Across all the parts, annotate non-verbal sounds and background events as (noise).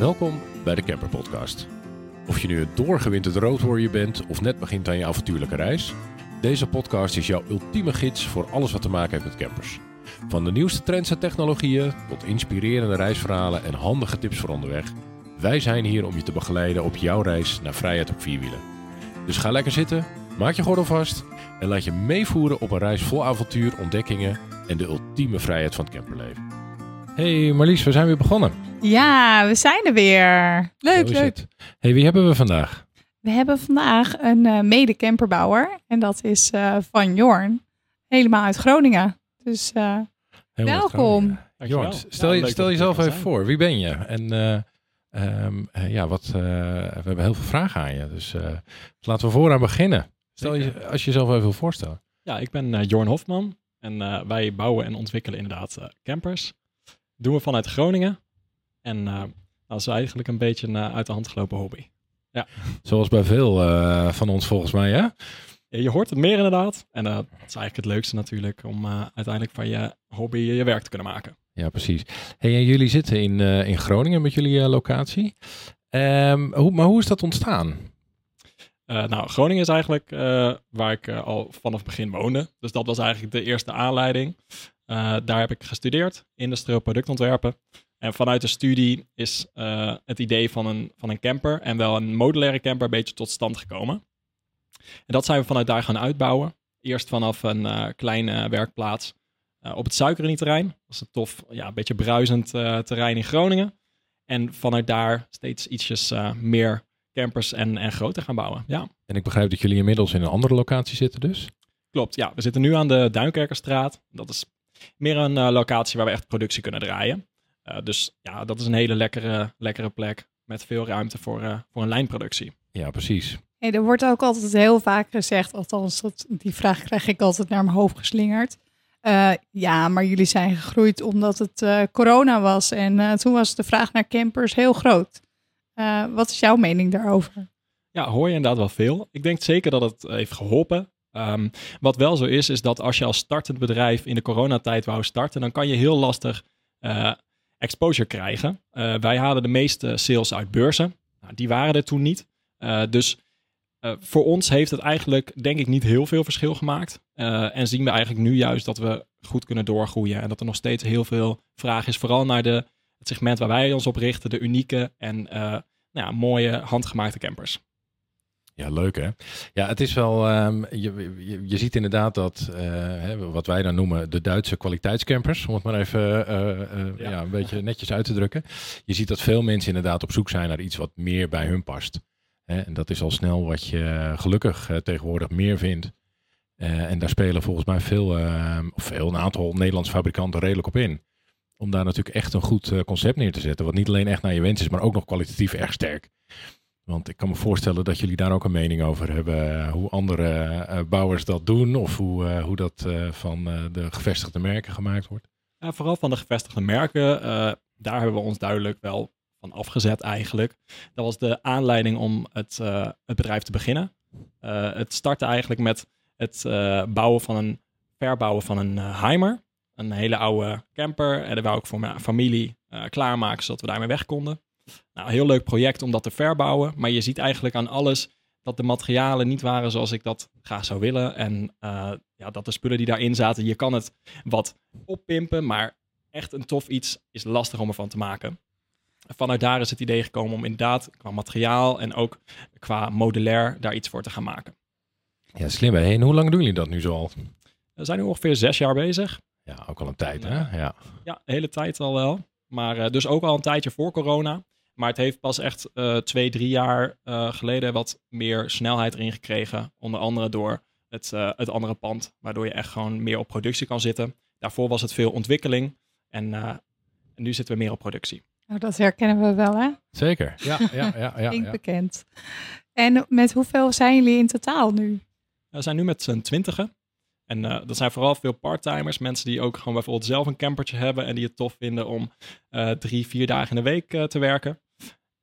Welkom bij de Camper Podcast. Of je nu een doorgewinterd roodwarrior bent of net begint aan je avontuurlijke reis, deze podcast is jouw ultieme gids voor alles wat te maken heeft met campers. Van de nieuwste trends en technologieën tot inspirerende reisverhalen en handige tips voor onderweg. Wij zijn hier om je te begeleiden op jouw reis naar vrijheid op vierwielen. Dus ga lekker zitten, maak je gordel vast en laat je meevoeren op een reis vol avontuur, ontdekkingen en de ultieme vrijheid van het camperleven. Hey Marlies, we zijn weer begonnen. Ja, we zijn er weer. Leuk, Zo is leuk. het. Hey, wie hebben we vandaag? We hebben vandaag een eh mede-camperbouwer. En dat is eh, Van Jorn. Helemaal uit Groningen. Dus eh, Welkom. Jorn, stel, je, stel jezelf even zijn. voor. Wie ben je? En eh, ehm, eh, ja, wat, eh, we hebben heel veel vragen aan je. Dus eh, laten we vooraan beginnen. Stel je, als je jezelf even wil voorstellen. Ja, ik ben eh, Jorn Hofman en eh, wij bouwen en ontwikkelen inderdaad eh, campers. Doen we vanuit Groningen. En eh, dat is eigenlijk een beetje een eh, uit de hand gelopen hobby. Zoals bij veel eh, van ons volgens mij, hè? Ja, je hoort het meer inderdaad. En dat is eigenlijk het leukste natuurlijk om uiteindelijk van je hobby je werk te kunnen maken. Ja, precies. Hey, en jullie zitten in, in Groningen met jullie locatie. Ehm, hoe, maar hoe is dat ontstaan? Nou, Groningen is eigenlijk waar ik al vanaf het begin woonde. Dus dat was eigenlijk de eerste aanleiding. Eh, daar heb ik gestudeerd, industrieel productontwerpen. En vanuit de studie is eh, het idee van een, van een camper en wel een modulaire camper een beetje tot stand gekomen. En dat zijn we vanuit daar gaan uitbouwen. Eerst vanaf een eh, kleine werkplaats op het Suikerenieterrein. Dat is een tof, ja, een beetje bruisend terrein in Groningen. En vanuit daar steeds ietsjes meer campers en, en groter gaan bouwen. Ja, En ik begrijp dat jullie inmiddels in een andere locatie zitten dus. klopt. Ja, we zitten nu aan de Duinkerkerstraat. Dat is meer een eh, locatie waar we echt productie kunnen draaien. Eh, dus ja, dat is een hele lekkere, lekkere plek met veel ruimte voor, eh, voor een lijnproductie. Ja, precies. hey, er wordt ook altijd heel vaak gezegd, althans dat, die vraag krijg ik altijd naar mijn hoofd geslingerd. Eh, ja, maar jullie zijn gegroeid omdat het eh, corona was. En eh, toen was de vraag naar campers heel groot. Eh, wat is jouw mening daarover? Ja, hoor je inderdaad wel veel. Ik denk zeker dat het heeft geholpen. Ehm, wat wel zo is, is dat als je als startend bedrijf in de coronatijd wou starten, dan kan je heel lastig eh, exposure krijgen. Eh, wij hadden de meeste sales uit beurzen. Nou, die waren er toen niet. Eh, dus voor ons heeft het eigenlijk, denk ik, niet heel veel verschil gemaakt. En zien we eigenlijk nu juist dat we goed kunnen doorgroeien. En dat er nog steeds heel veel vraag is, vooral naar de, het segment waar wij ons op richten, de unieke en nou ja, mooie handgemaakte campers. Ja, leuk hè? Ja, het is wel, ehm, je, je, je ziet inderdaad dat, eh, wat wij dan noemen de Duitse kwaliteitscampers, om het maar even eh, eh, ja. Ja. een beetje netjes uit te drukken. Je ziet dat veel mensen inderdaad op zoek zijn naar iets wat meer bij hun past. Hè? En dat is al snel wat je gelukkig tegenwoordig meer vindt. En daar spelen volgens mij veel, ehm, of veel, een aantal Nederlandse fabrikanten redelijk op in. Om daar natuurlijk echt een goed concept neer te zetten, wat niet alleen echt naar je wens is, maar ook nog kwalitatief erg sterk. Want ik kan me voorstellen dat jullie daar ook een mening over hebben. eh, Hoe andere eh, bouwers dat doen. Of hoe, eh, hoe dat eh, van eh, de gevestigde merken gemaakt wordt. Ja, vooral van de gevestigde merken, eh, daar hebben we ons duidelijk wel van afgezet eigenlijk. Dat was de aanleiding om het, eh, het bedrijf te beginnen. Eh, het startte eigenlijk met het eh, bouwen van een, verbouwen van een eh, Heimer. Een hele oude camper. En dat wou ik voor mijn familie eh, klaarmaken, zodat we daarmee weg konden. Nou, heel leuk project om dat te verbouwen. Maar je ziet eigenlijk aan alles dat de materialen niet waren zoals ik dat graag zou willen. En eh, ja, dat de spullen die daarin zaten, je kan het wat oppimpen, maar echt een tof iets is lastig om ervan te maken. Vanuit daar is het idee gekomen om inderdaad qua materiaal en ook qua modulair daar iets voor te gaan maken. Ja, slim hè. En hoe lang doen jullie dat nu zo al? We zijn nu ongeveer zes jaar bezig. Ja, ook al een tijd hè. Ja. Ja, de hele tijd al wel. Maar eh, dus ook al een tijdje voor corona. Maar het heeft pas echt eh, twee, drie jaar eh, geleden wat meer snelheid erin gekregen. Onder andere door het, eh, het andere pand, waardoor je echt gewoon meer op productie kan zitten. Daarvoor was het veel ontwikkeling en, eh, en nu zitten we meer op productie. Nou, dat herkennen we wel, hè? Zeker. Ja, ja, ja. ja, Klinkt ja. bekend. En met hoeveel zijn jullie in totaal nu? We zijn nu met z'n twintigen. En eh, dat zijn vooral veel parttimers, mensen die ook gewoon bijvoorbeeld zelf een campertje hebben en die het tof vinden om eh, drie, vier dagen in de week eh, te werken.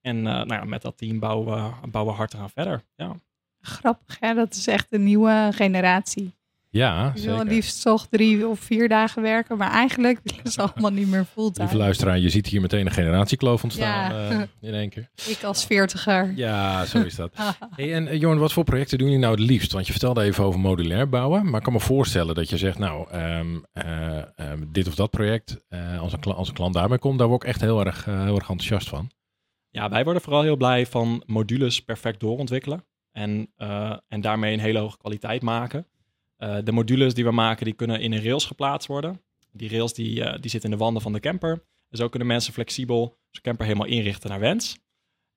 En eh, nou ja, met dat team bouwen we, bouwen we hard eraan verder. Ja. Grappig, hè? Dat is echt een nieuwe generatie. Ja, Die willen liefst toch drie of vier dagen werken, maar eigenlijk willen ze allemaal niet meer fulltime. Lieve luisteraar, je ziet hier meteen een generatiekloof ontstaan Ja. eh, in één keer. Ik als veertiger. Ja, zo is dat. (laughs) Hey, en eh, Jorn, wat voor projecten doen jullie nou het liefst? Want je vertelde even over modulair bouwen. Maar ik kan me voorstellen dat je zegt, nou, ehm, eh, ehm, dit of dat project, eh, als, een kla- als een klant daarmee komt, daar word ik echt heel erg, heel erg enthousiast van. Ja, wij worden vooral heel blij van modules perfect doorontwikkelen. En, eh, en daarmee een hele hoge kwaliteit maken. Eh, de modules die we maken, die kunnen in een rails geplaatst worden. Die rails die, eh, die zitten in de wanden van de camper. Zo kunnen mensen flexibel zijn camper helemaal inrichten naar wens.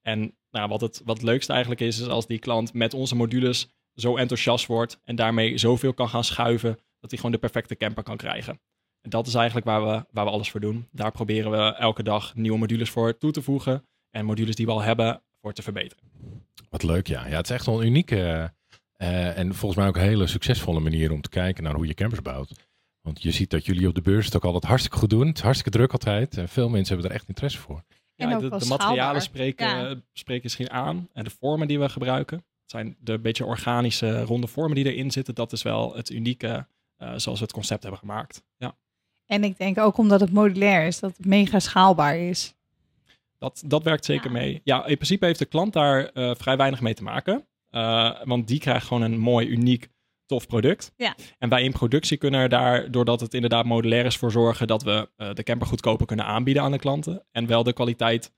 En nou, wat, het, wat leukste eigenlijk is, is als die klant met onze modules zo enthousiast wordt en daarmee zoveel kan gaan schuiven, dat hij gewoon de perfecte camper kan krijgen. En dat is eigenlijk waar we, waar we alles voor doen. Daar proberen we elke dag nieuwe modules voor toe te voegen en modules die we al hebben voor te verbeteren. Wat leuk, ja. Ja, het is echt wel een unieke eh, en volgens mij ook een hele succesvolle manier om te kijken naar hoe je campers bouwt. Want je ziet dat jullie op de beurs het ook altijd hartstikke goed doen. Het is hartstikke druk altijd. En veel mensen hebben er echt interesse voor. Ja, de, materialen spreken, Ja. spreken misschien aan en de vormen die we gebruiken. Het zijn de beetje organische ronde vormen die erin zitten. Dat is wel het unieke eh, zoals we het concept hebben gemaakt. Ja. En ik denk ook omdat het modulair is, dat het mega schaalbaar is. Dat, dat werkt zeker Ja. mee. Ja, in principe heeft de klant daar eh, vrij weinig mee te maken. Eh, want die krijgt gewoon een mooi, uniek, tof product. Ja. En wij in productie kunnen er daar, doordat het inderdaad modulair is, voor zorgen dat we eh, de camper goedkoper kunnen aanbieden aan de klanten. En wel de kwaliteit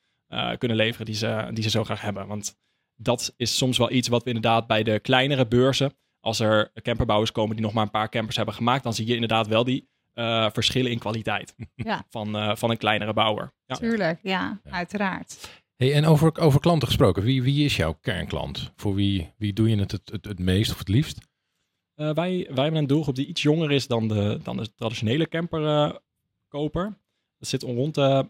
kunnen leveren die ze, die ze zo graag hebben. Want dat is soms wel iets wat we inderdaad bij de kleinere beurzen, als er camperbouwers komen die nog maar een paar campers hebben gemaakt, dan zie je inderdaad wel die eh, verschillen in kwaliteit (laughs) Ja. van, eh, van een kleinere bouwer. Ja. Tuurlijk, ja, Ja. uiteraard. Hey, en over, over klanten gesproken, wie, wie is jouw kernklant? Voor wie, wie doe je het het, het, het meest of het liefst? Eh, wij, wij hebben een doelgroep die iets jonger is dan de, dan de traditionele camperkoper. dat zit rond de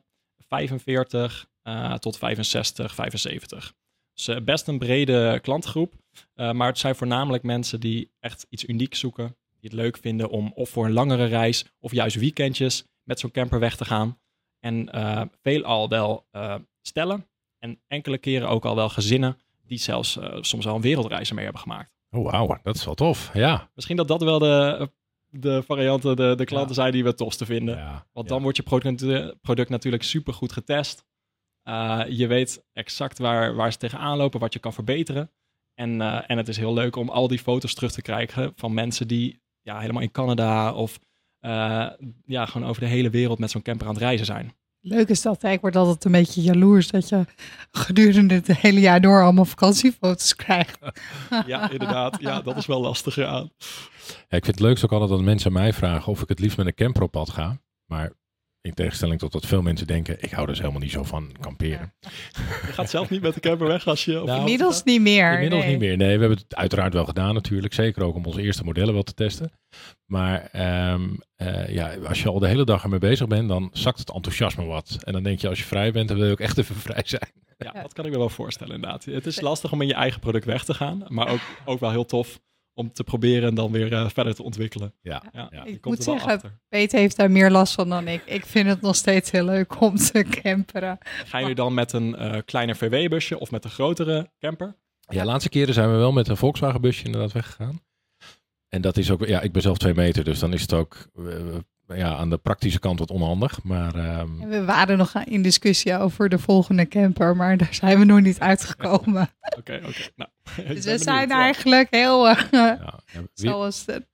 45 eh, tot 65, 75. Dus best een brede klantgroep. Eh, maar het zijn voornamelijk mensen die echt iets unieks zoeken. Die het leuk vinden om of voor een langere reis of juist weekendjes met zo'n camper weg te gaan. En eh veelal wel eh, stellen en enkele keren ook al wel gezinnen die zelfs eh, soms al een wereldreis ermee hebben gemaakt. Oh, wauw, dat is wel tof. Ja. Misschien dat dat wel de, de varianten, de, de klanten zijn die we het tofste vinden. ja. Want ja. dan wordt je product, product natuurlijk super goed getest. Uh, je weet exact waar, waar ze tegenaan lopen, wat je kan verbeteren. En, uh, en het is heel leuk om al die foto's terug te krijgen van mensen die ja, helemaal in Canada of uh, ja, gewoon over de hele wereld met zo'n camper aan het reizen zijn. Leuk is dat, hè? ik word altijd een beetje jaloers dat je gedurende het hele jaar door allemaal vakantiefoto's krijgt. (laughs) ja, inderdaad. Ja, dat is wel lastig aan. Ja, ik vind het leukst ook altijd dat mensen mij vragen of ik het liefst met een camper op pad ga. Maar in tegenstelling tot wat veel mensen denken, ik hou dus helemaal niet zo van kamperen. (laughs) Je gaat zelf niet met de camper weg als je... Nou, Inmiddels niet meer. Inmiddels nee. niet meer. Nee, we hebben het uiteraard wel gedaan natuurlijk. Zeker ook om onze eerste modellen wel te testen. Maar um, uh, ja, als je al de hele dag ermee bezig bent, dan zakt het enthousiasme wat. En dan denk je, als je vrij bent, dan wil je ook echt even (laughs) vrij zijn. Ja, dat kan ik me wel voorstellen inderdaad. Het is lastig om in je eigen product weg te gaan. Maar ook, ook wel heel tof om te proberen en dan weer uh, verder te ontwikkelen. Ja, ja, ik komt moet wel zeggen, achter. Peter heeft daar meer last van dan ik. Ik vind het nog steeds heel leuk om te camperen. Ga je nu dan met een uh, kleiner VW-busje of met een grotere camper? Ja, de laatste keren zijn we wel met een Volkswagen busje inderdaad weggegaan. En dat is ook, ja, ik ben zelf twee meter, dus dan is het ook uh, ja, aan de praktische kant wat onhandig. Maar, um... We waren nog in discussie over de volgende camper, maar daar zijn we nog niet uitgekomen. (laughs) Oké, oké. Okay, nou, (laughs) dus we zijn eigenlijk heel. Uh, ja, ja, (laughs) wie... Zoals. De,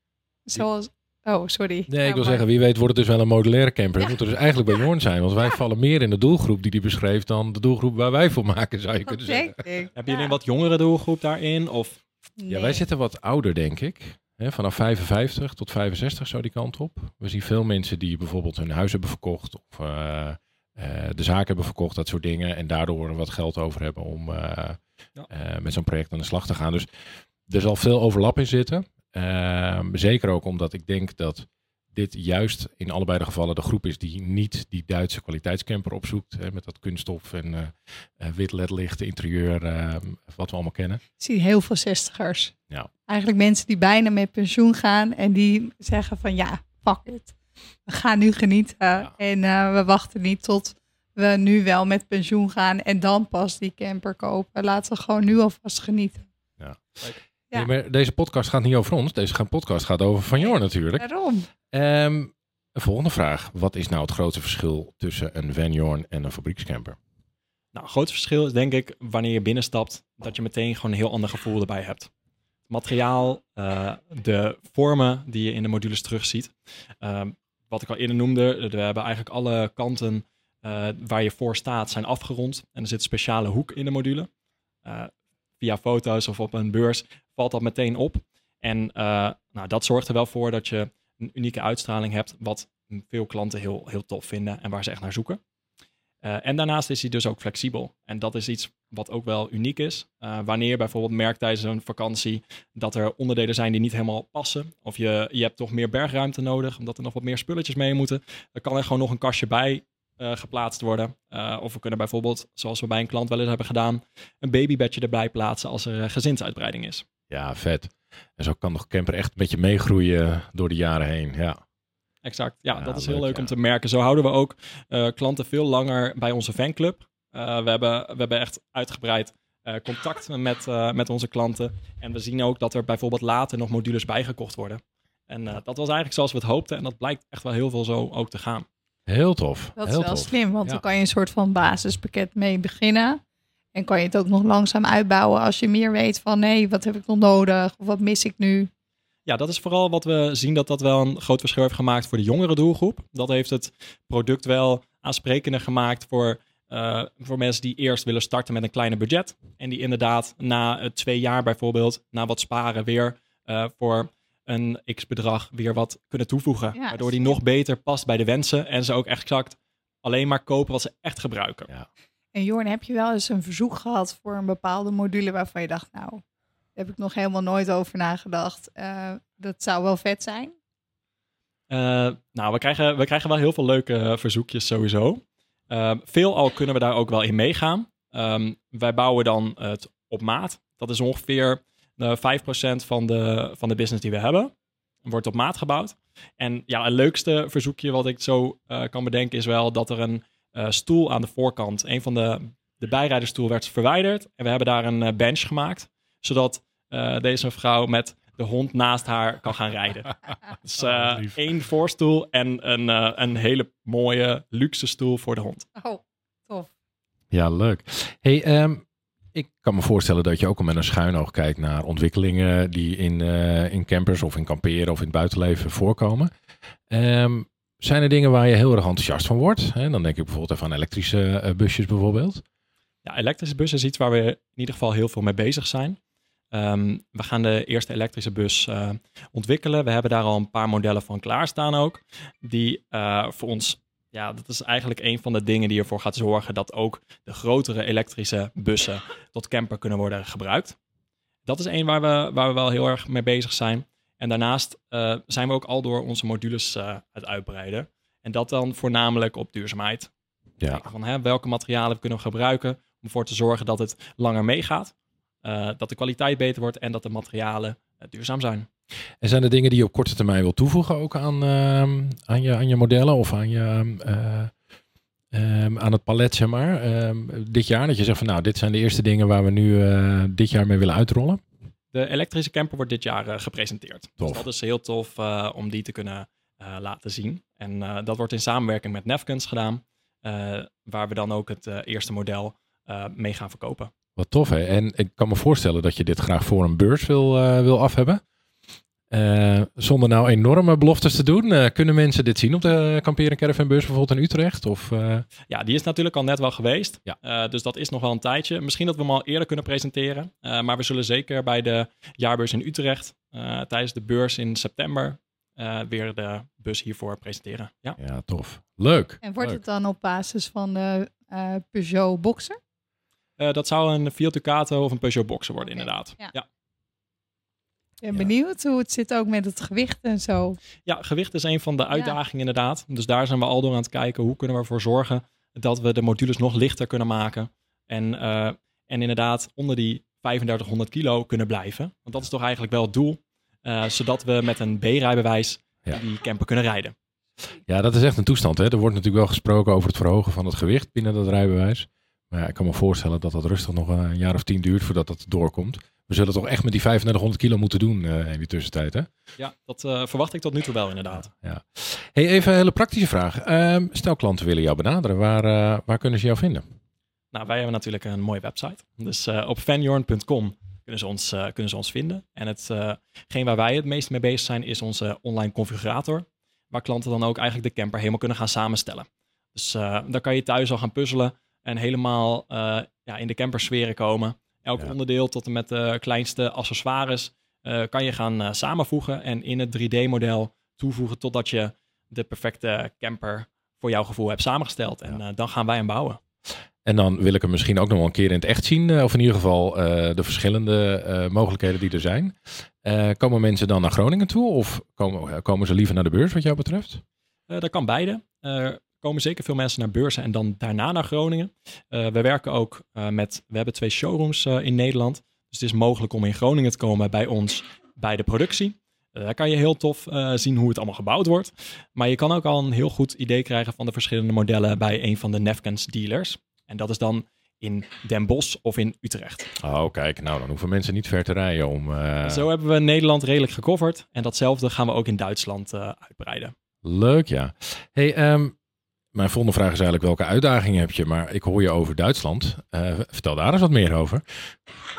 zoals Oh, sorry. Nee, ik wil zeggen, wie weet wordt het dus wel een modulaire camper. Dat moet er dus eigenlijk bij Jorn zijn. Want wij vallen meer in de doelgroep die hij beschreef dan de doelgroep waar wij voor maken, zou je kunnen zeggen. Heb je een wat jongere doelgroep daarin? Of? Nee. Ja, wij zitten wat ouder, denk ik. He, vanaf 55 tot 65 zo die kant op. We zien veel mensen die bijvoorbeeld hun huis hebben verkocht of uh, uh, de zaak hebben verkocht, dat soort dingen. En daardoor wat geld over hebben om uh, ja. met zo'n project aan de slag te gaan. Dus er zal veel overlap in zitten. Ehm, zeker ook omdat ik denk dat dit juist in allebei de gevallen de groep is die niet die Duitse kwaliteitscamper opzoekt. Hè, met dat kunststof en uh, wit ledlicht, interieur, uh, wat we allemaal kennen. Ik zie heel veel zestigers. Ja. Eigenlijk mensen die bijna met pensioen gaan en die zeggen van ja, fuck it. We gaan nu genieten ja. en uh, we wachten niet tot we nu wel met pensioen gaan en dan pas die camper kopen. Laten we gewoon nu alvast genieten. Ja. Ja. Nee, maar deze podcast gaat niet over ons. Deze gaan- podcast gaat over Van Jorn natuurlijk. Waarom? Ehm, een volgende vraag. Wat is nou het grote verschil tussen een Van Jorn en een fabriekscamper? Nou, een groot verschil is denk ik wanneer je binnenstapt, dat je meteen gewoon een heel ander gevoel erbij hebt. Het materiaal, eh, de vormen die je in de modules terugziet. Ehm, wat ik al eerder noemde, we hebben eigenlijk alle kanten eh, waar je voor staat zijn afgerond. En er zit een speciale hoek in de module. Eh, via foto's of op een beurs valt dat meteen op. En eh, nou, dat zorgt er wel voor dat je een unieke uitstraling hebt, wat veel klanten heel, heel tof vinden en waar ze echt naar zoeken. Eh, en daarnaast is hij dus ook flexibel. En dat is iets wat ook wel uniek is. Eh, wanneer bijvoorbeeld merkt tijdens een vakantie dat er onderdelen zijn die niet helemaal passen. Of je, je hebt toch meer bergruimte nodig, omdat er nog wat meer spulletjes mee moeten. Dan kan er gewoon nog een kastje bij eh, geplaatst worden. Eh, of we kunnen bijvoorbeeld, zoals we bij een klant wel eens hebben gedaan, een babybedje erbij plaatsen als er eh, gezinsuitbreiding is. Ja, vet. En zo kan de camper echt een beetje meegroeien door de jaren heen. Ja, Exact. Ja, Ja, dat is heel leuk, leuk ja. om te merken. Zo houden we ook klanten veel langer bij onze fanclub. We, hebben, we hebben echt uitgebreid contact met, met onze klanten. En we zien ook dat er bijvoorbeeld later nog modules bijgekocht worden. En dat was eigenlijk zoals we het hoopten. En dat blijkt echt wel heel veel zo ook te gaan. Heel tof. Dat is wel tof. slim, want Ja. dan kan je een soort van basispakket mee beginnen. En kan je het ook nog langzaam uitbouwen als je meer weet van nee, wat heb ik nog nodig? Of wat mis ik nu? Ja, dat is vooral wat we zien dat dat wel een groot verschil heeft gemaakt voor de jongere doelgroep. Dat heeft het product wel aansprekender gemaakt voor, eh, voor mensen die eerst willen starten met een kleiner budget. En die inderdaad na eh, twee jaar bijvoorbeeld, na wat sparen, weer eh, voor een x bedrag weer wat kunnen toevoegen. Ja, waardoor die nog beter past bij de wensen en ze ook echt exact alleen maar kopen wat ze echt gebruiken. Ja. En Jorn, heb je wel eens een verzoek gehad voor een bepaalde module waarvan je dacht, nou, daar heb ik nog helemaal nooit over nagedacht. Eh, dat zou wel vet zijn. Eh, nou, we krijgen, we krijgen wel heel veel leuke eh, verzoekjes sowieso. Uh, veelal kunnen we daar ook wel in meegaan. Ehm, wij bouwen dan het op maat. Dat is ongeveer uh, 5% van de, van de business die we hebben. Wordt op maat gebouwd. En ja, het leukste verzoekje wat ik zo uh, kan bedenken is wel dat er een uh, stoel aan de voorkant, een van de, de bijrijderstoel werd verwijderd. En we hebben daar een uh, bench gemaakt, zodat uh, deze mevrouw met de hond naast haar kan gaan rijden. (laughs) dus uh, oh, één voorstoel en een, uh, een hele mooie luxe stoel voor de hond. Oh, tof. Ja, leuk. Hey, um, ik kan me voorstellen dat je ook al met een schuin oog kijkt naar ontwikkelingen die in, uh, in campers of in kamperen of in het buitenleven voorkomen. Um, zijn er dingen waar je heel erg enthousiast van wordt? Hè? Dan denk ik bijvoorbeeld aan elektrische uh, busjes bijvoorbeeld. Ja, elektrische bussen is iets waar we in ieder geval heel veel mee bezig zijn. Um, we gaan de eerste elektrische bus uh, ontwikkelen. We hebben daar al een paar modellen van klaarstaan ook. Die voor ons, ja, dat is eigenlijk een van de dingen die ervoor gaat zorgen dat ook de grotere elektrische bussen tot camper kunnen worden gebruikt. Dat is één waar we, waar we wel heel erg mee bezig zijn. En daarnaast uh, zijn we ook al door onze modules uh, het uitbreiden. En dat dan voornamelijk op duurzaamheid. Ja. Kijken van hè, welke materialen kunnen we gebruiken om ervoor te zorgen dat het langer meegaat. Uh, dat de kwaliteit beter wordt en dat de materialen duurzaam zijn. En zijn er dingen die je op korte termijn wil toevoegen ook aan, uh, aan, je, aan je modellen of aan, je, um, aan het palet, zeg maar, um, dit jaar? Dat je zegt van nou, dit zijn de eerste dingen waar we nu eh, dit jaar mee willen uitrollen? De elektrische camper wordt dit jaar uh, gepresenteerd. Tof. Dus dat is heel tof om die te kunnen laten zien. En dat wordt in samenwerking met Nefkens gedaan, waar we dan ook het eerste model mee gaan verkopen. Wat tof, hè? En ik kan me voorstellen dat je dit graag voor een beurs wil, wil afhebben. Uh, zonder nou enorme beloftes te doen. Uh, kunnen mensen dit zien op de Kamperen Caravan Beurs bijvoorbeeld in Utrecht? Of, Ja, die is natuurlijk al net wel geweest. Ja. dus dat is nog wel een tijdje. Misschien dat we hem al eerder kunnen presenteren. maar we zullen zeker bij de jaarbeurs in Utrecht tijdens de beurs in september weer de bus hiervoor presenteren. Ja, ja tof. Leuk. En wordt Leuk. het dan op basis van de Peugeot Boxer? Uh, dat zou een Fiat Ducato of een Peugeot Boxer worden, okay. inderdaad. Ja. ja. Ik ben benieuwd hoe het zit ook met het gewicht en zo. Ja, gewicht is een van de uitdagingen ja. inderdaad. Dus daar zijn we al door aan het kijken. Hoe kunnen we ervoor zorgen dat we de modules nog lichter kunnen maken. En, uh, en inderdaad onder die 3500 kilo kunnen blijven. Want dat is toch eigenlijk wel het doel. Uh, zodat we met een B-rijbewijs ja. die camper kunnen rijden. Ja, dat is echt een toestand. Hè? Er wordt natuurlijk wel gesproken over het verhogen van het gewicht binnen dat rijbewijs. Maar ja, ik kan me voorstellen dat dat rustig nog een jaar of tien duurt voordat dat doorkomt. We zullen toch echt met die 3500 kilo moeten doen uh, in die tussentijd, hè? Ja, dat uh, verwacht ik tot nu toe wel inderdaad. Ja. Hey, even een hele praktische vraag. Uh, stel klanten willen jou benaderen, waar, uh, waar kunnen ze jou vinden? Nou, wij hebben natuurlijk een mooie website. Dus op fanjorn.com kunnen, ze ons, kunnen ze ons vinden. En hetgeen waar wij het meest mee bezig zijn, is onze online configurator. Waar klanten dan ook eigenlijk de camper helemaal kunnen gaan samenstellen. Dus daar kan je thuis al gaan puzzelen en helemaal ja, in de campersferen komen. Elk ja. onderdeel tot en met de kleinste accessoires uh, kan je gaan uh, samenvoegen en in het 3D-model toevoegen totdat je de perfecte camper voor jouw gevoel hebt samengesteld. En ja. dan gaan wij hem bouwen. En dan wil ik hem misschien ook nog wel een keer in het echt zien, of in ieder geval de verschillende mogelijkheden die er zijn. komen mensen dan naar Groningen toe of komen, komen ze liever naar de beurs wat jou betreft? dat kan beide komen zeker veel mensen naar beurzen en dan daarna naar Groningen. Uh, we werken ook uh, met, we hebben twee showrooms uh, in Nederland. Dus het is mogelijk om in Groningen te komen bij ons bij de productie. daar kan je heel tof zien hoe het allemaal gebouwd wordt. Maar je kan ook al een heel goed idee krijgen van de verschillende modellen bij een van de Nefkens dealers. En dat is dan in Den Bosch of in Utrecht. Oh, kijk, nou dan hoeven mensen niet ver te rijden om... Zo hebben we Nederland redelijk gecoverd. En datzelfde gaan we ook in Duitsland uitbreiden. Leuk, ja. Hey, um, mijn volgende vraag is eigenlijk welke uitdagingen heb je? Maar ik hoor je over Duitsland. Uh, vertel daar eens wat meer over.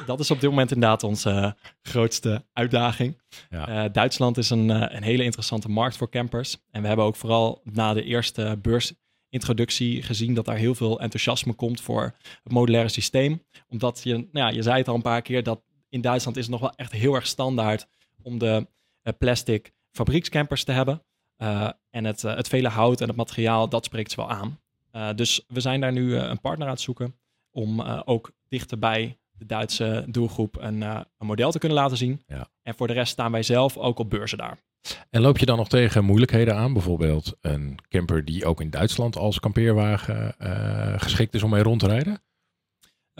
Dat is op dit moment inderdaad onze uh, grootste uitdaging. Ja. Uh, Duitsland is een, een hele interessante markt voor campers. En we hebben ook vooral na de eerste beursintroductie gezien dat daar heel veel enthousiasme komt voor het modulaire systeem. Omdat je, nou ja, je zei het al een paar keer, dat in Duitsland is het nog wel echt heel erg standaard om de plastic fabriekscampers te hebben. Uh, en het, uh, het vele hout en het materiaal, dat spreekt ze wel aan. Uh, dus we zijn daar nu een partner aan het zoeken om ook dichterbij de Duitse doelgroep een, een, model te kunnen laten zien. Ja. En voor de rest staan wij zelf ook op beurzen daar. En loop je dan nog tegen moeilijkheden aan? Bijvoorbeeld een camper die ook in Duitsland als kampeerwagen geschikt is om mee rond te rijden?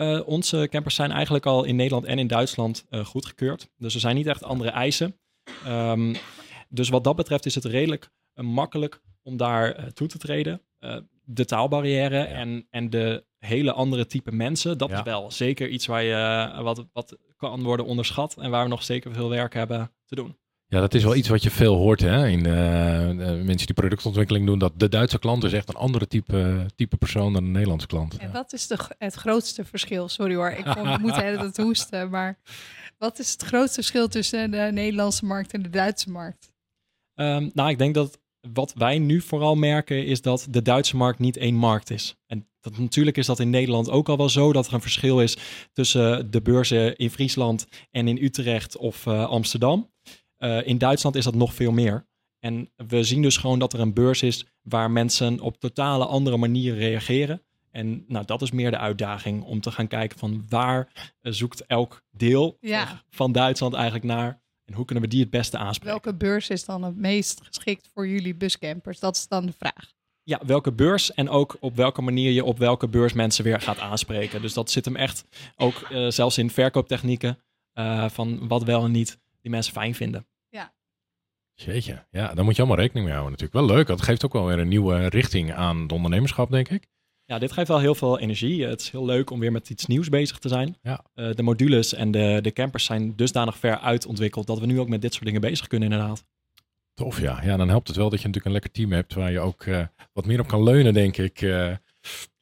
Uh, onze campers zijn eigenlijk al in Nederland en in Duitsland uh, goedgekeurd. Dus er zijn niet echt andere eisen. Um, dus wat dat betreft is het redelijk makkelijk om daar uh, toe te treden. Uh, de taalbarrière ja. en, en de hele andere type mensen, dat ja. is wel zeker iets waar je, wat, wat kan worden onderschat en waar we nog zeker veel werk hebben te doen. Ja, dat is wel iets wat je veel hoort hè? in mensen die productontwikkeling doen. Dat de Duitse klant is echt een andere type, type persoon dan de Nederlandse klant. En wat is de, het grootste verschil? Sorry hoor, ik (laughs) moet het hoesten. Maar wat is het grootste verschil tussen de Nederlandse markt en de Duitse markt? Um, nou, ik denk dat wat wij nu vooral merken is dat de Duitse markt niet één markt is. En dat, natuurlijk is dat in Nederland ook al wel zo dat er een verschil is tussen de beurzen in Friesland en in Utrecht of uh, Amsterdam. Uh, in Duitsland is dat nog veel meer. En we zien dus gewoon dat er een beurs is waar mensen op totale andere manieren reageren. En nou, dat is meer de uitdaging om te gaan kijken van waar zoekt elk deel ja. van Duitsland eigenlijk naar. En hoe kunnen we die het beste aanspreken? Welke beurs is dan het meest geschikt voor jullie buscampers? Dat is dan de vraag. Ja, welke beurs en ook op welke manier je op welke beurs mensen weer gaat aanspreken. Dus dat zit hem echt ook uh, zelfs in verkooptechnieken uh, van wat wel en niet die mensen fijn vinden. Ja. Jeetje, ja, daar moet je allemaal rekening mee houden natuurlijk. Wel leuk, dat geeft ook wel weer een nieuwe richting aan het ondernemerschap, denk ik. Ja, dit geeft wel heel veel energie. Het is heel leuk om weer met iets nieuws bezig te zijn. Ja. Uh, de modules en de, de campers zijn dusdanig ver uitontwikkeld dat we nu ook met dit soort dingen bezig kunnen inderdaad. Tof, ja. Ja, dan helpt het wel dat je natuurlijk een lekker team hebt waar je ook uh, wat meer op kan leunen, denk ik, uh,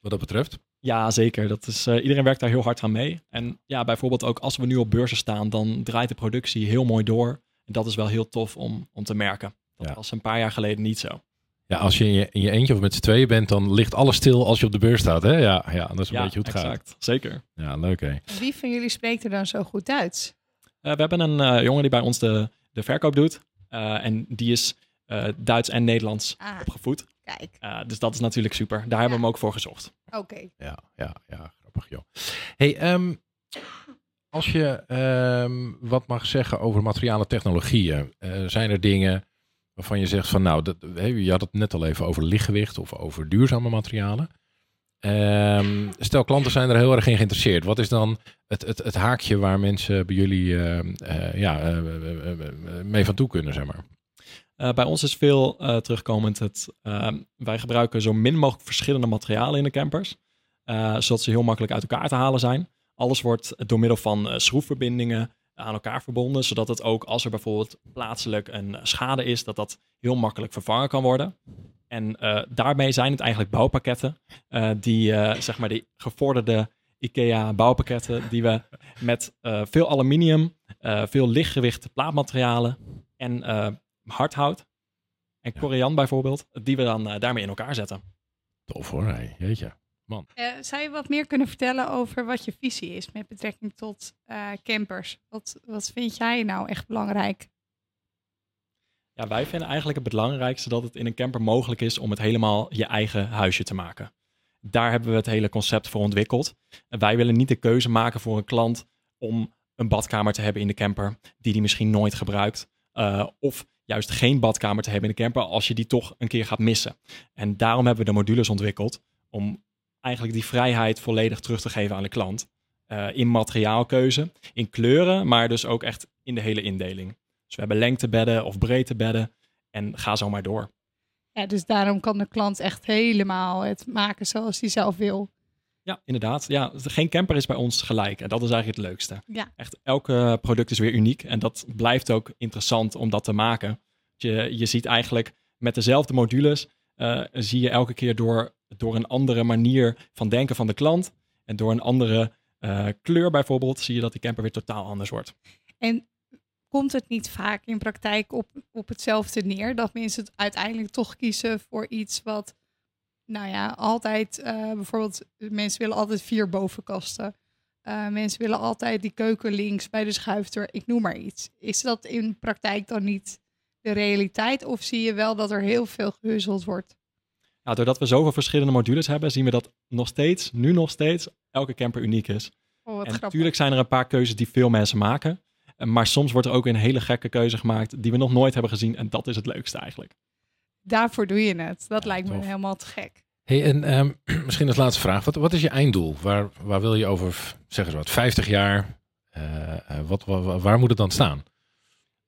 wat dat betreft. Ja, zeker. Dat is, iedereen werkt daar heel hard aan mee. En ja, bijvoorbeeld ook als we nu op beurzen staan, dan draait de productie heel mooi door. En dat is wel heel tof om, om te merken. Dat ja. was een paar jaar geleden niet zo. Ja, als je in, je in je eentje of met z'n tweeën bent, dan ligt alles stil als je op de beurs staat. Hè? Ja, ja, dat is een ja, beetje hoe het exact. gaat. Zeker. Ja, leuk hè. Wie van jullie spreekt er dan zo goed Duits? Uh, we hebben een uh, jongen die bij ons de, de verkoop doet. Uh, en die is Duits en Nederlands ah, opgevoed. Kijk. dus dat is natuurlijk super. Daar hebben we hem ook voor gezocht. Oké. Okay. Ja, ja, ja, grappig joh. Hey, um, als je um, wat mag zeggen over materialen technologieën, zijn er dingen waarvan je zegt van nou, dat, je had het net al even over lichtgewicht of over duurzame materialen. Um, stel, klanten zijn er heel erg in geïnteresseerd. Wat is dan het, het, het haakje waar mensen bij jullie uh, uh, ja, uh, mee van toe kunnen, zeg maar? bij ons is veel terugkomend het, ehm, wij gebruiken zo min mogelijk verschillende materialen in de campers. eh, zodat ze heel makkelijk uit elkaar te halen zijn. Alles wordt door middel van eh, schroefverbindingen aan elkaar verbonden, zodat het ook als er bijvoorbeeld plaatselijk een schade is, dat dat heel makkelijk vervangen kan worden. En eh, daarmee zijn het eigenlijk bouwpakketten, eh, die eh, zeg maar die gevorderde IKEA bouwpakketten, die we met veel aluminium, veel lichtgewicht plaatmaterialen en hardhout en Ja. korian bijvoorbeeld, die we dan daarmee in elkaar zetten. Tof hoor, hey. jeetje. Eh, zou je wat meer kunnen vertellen over wat je visie is met betrekking tot eh, campers? Wat, wat vind jij nou echt belangrijk? Ja, wij vinden eigenlijk het belangrijkste dat het in een camper mogelijk is om het helemaal je eigen huisje te maken. Daar hebben we het hele concept voor ontwikkeld. En wij willen niet de keuze maken voor een klant om een badkamer te hebben in de camper die die misschien nooit gebruikt. Eh, of juist geen badkamer te hebben in de camper als je die toch een keer gaat missen. En daarom hebben we de modules ontwikkeld om eigenlijk die vrijheid volledig terug te geven aan de klant. Eh, in materiaalkeuze, in kleuren, maar dus ook echt in de hele indeling. Dus we hebben lengtebedden of breedtebedden en ga zo maar door. Ja, dus daarom kan de klant echt helemaal het maken zoals hij zelf wil. Ja, inderdaad. Ja, geen camper is bij ons gelijk. En dat is eigenlijk het leukste. Ja. Echt, elke product is weer uniek. En dat blijft ook interessant om dat te maken. Je, je ziet eigenlijk met dezelfde modules, eh, zie je elke keer door, door een andere manier van denken van de klant. En door een andere eh, kleur bijvoorbeeld, zie je dat die camper weer totaal anders wordt. En komt het niet vaak in praktijk op, op hetzelfde neer? Dat mensen uiteindelijk toch kiezen voor iets wat, nou ja, altijd, eh, bijvoorbeeld, mensen willen altijd vier bovenkasten. Eh, mensen willen altijd die keuken links bij de schuifdeur, ik noem maar iets. Is dat in praktijk dan niet de realiteit? Of zie je wel dat er heel veel gehuzzeld wordt? Nou, doordat we zoveel verschillende modules hebben, zien we dat nog steeds, nu nog steeds, elke camper uniek is. Oh, wat en grappig. natuurlijk zijn er een paar keuzes die veel mensen maken. Maar soms wordt er ook een hele gekke keuze gemaakt die we nog nooit hebben gezien. En dat is het leukste eigenlijk. Daarvoor doe je het. Dat Ja, lijkt me tof. helemaal te gek. Hey, en ehm, (clears throat) misschien als laatste vraag. Wat, wat is je einddoel? Waar, waar wil je over, zeg eens wat, 50 jaar? eh, eh, wat, wa- waar moet het dan staan?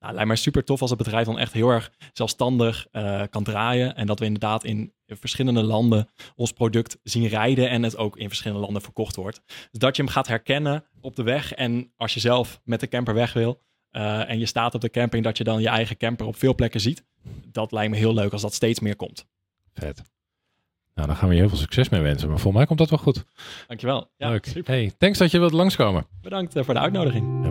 Nou, lijkt mij super tof als het bedrijf dan echt heel erg zelfstandig eh, kan draaien. En dat we inderdaad in verschillende landen ons product zien rijden en het ook in verschillende landen verkocht wordt. Dus dat je hem gaat herkennen op de weg. En als je zelf met de camper weg wil eh, en je staat op de camping, dat je dan je eigen camper op veel plekken ziet. Dat lijkt me heel leuk als dat steeds meer komt. Vet. Nou, dan gaan we je heel veel succes mee wensen. Maar volgens mij komt dat wel goed. Dankjewel. Ja, Leuk. super. Hey, thanks dat je wilt langskomen. Bedankt eh, voor de uitnodiging.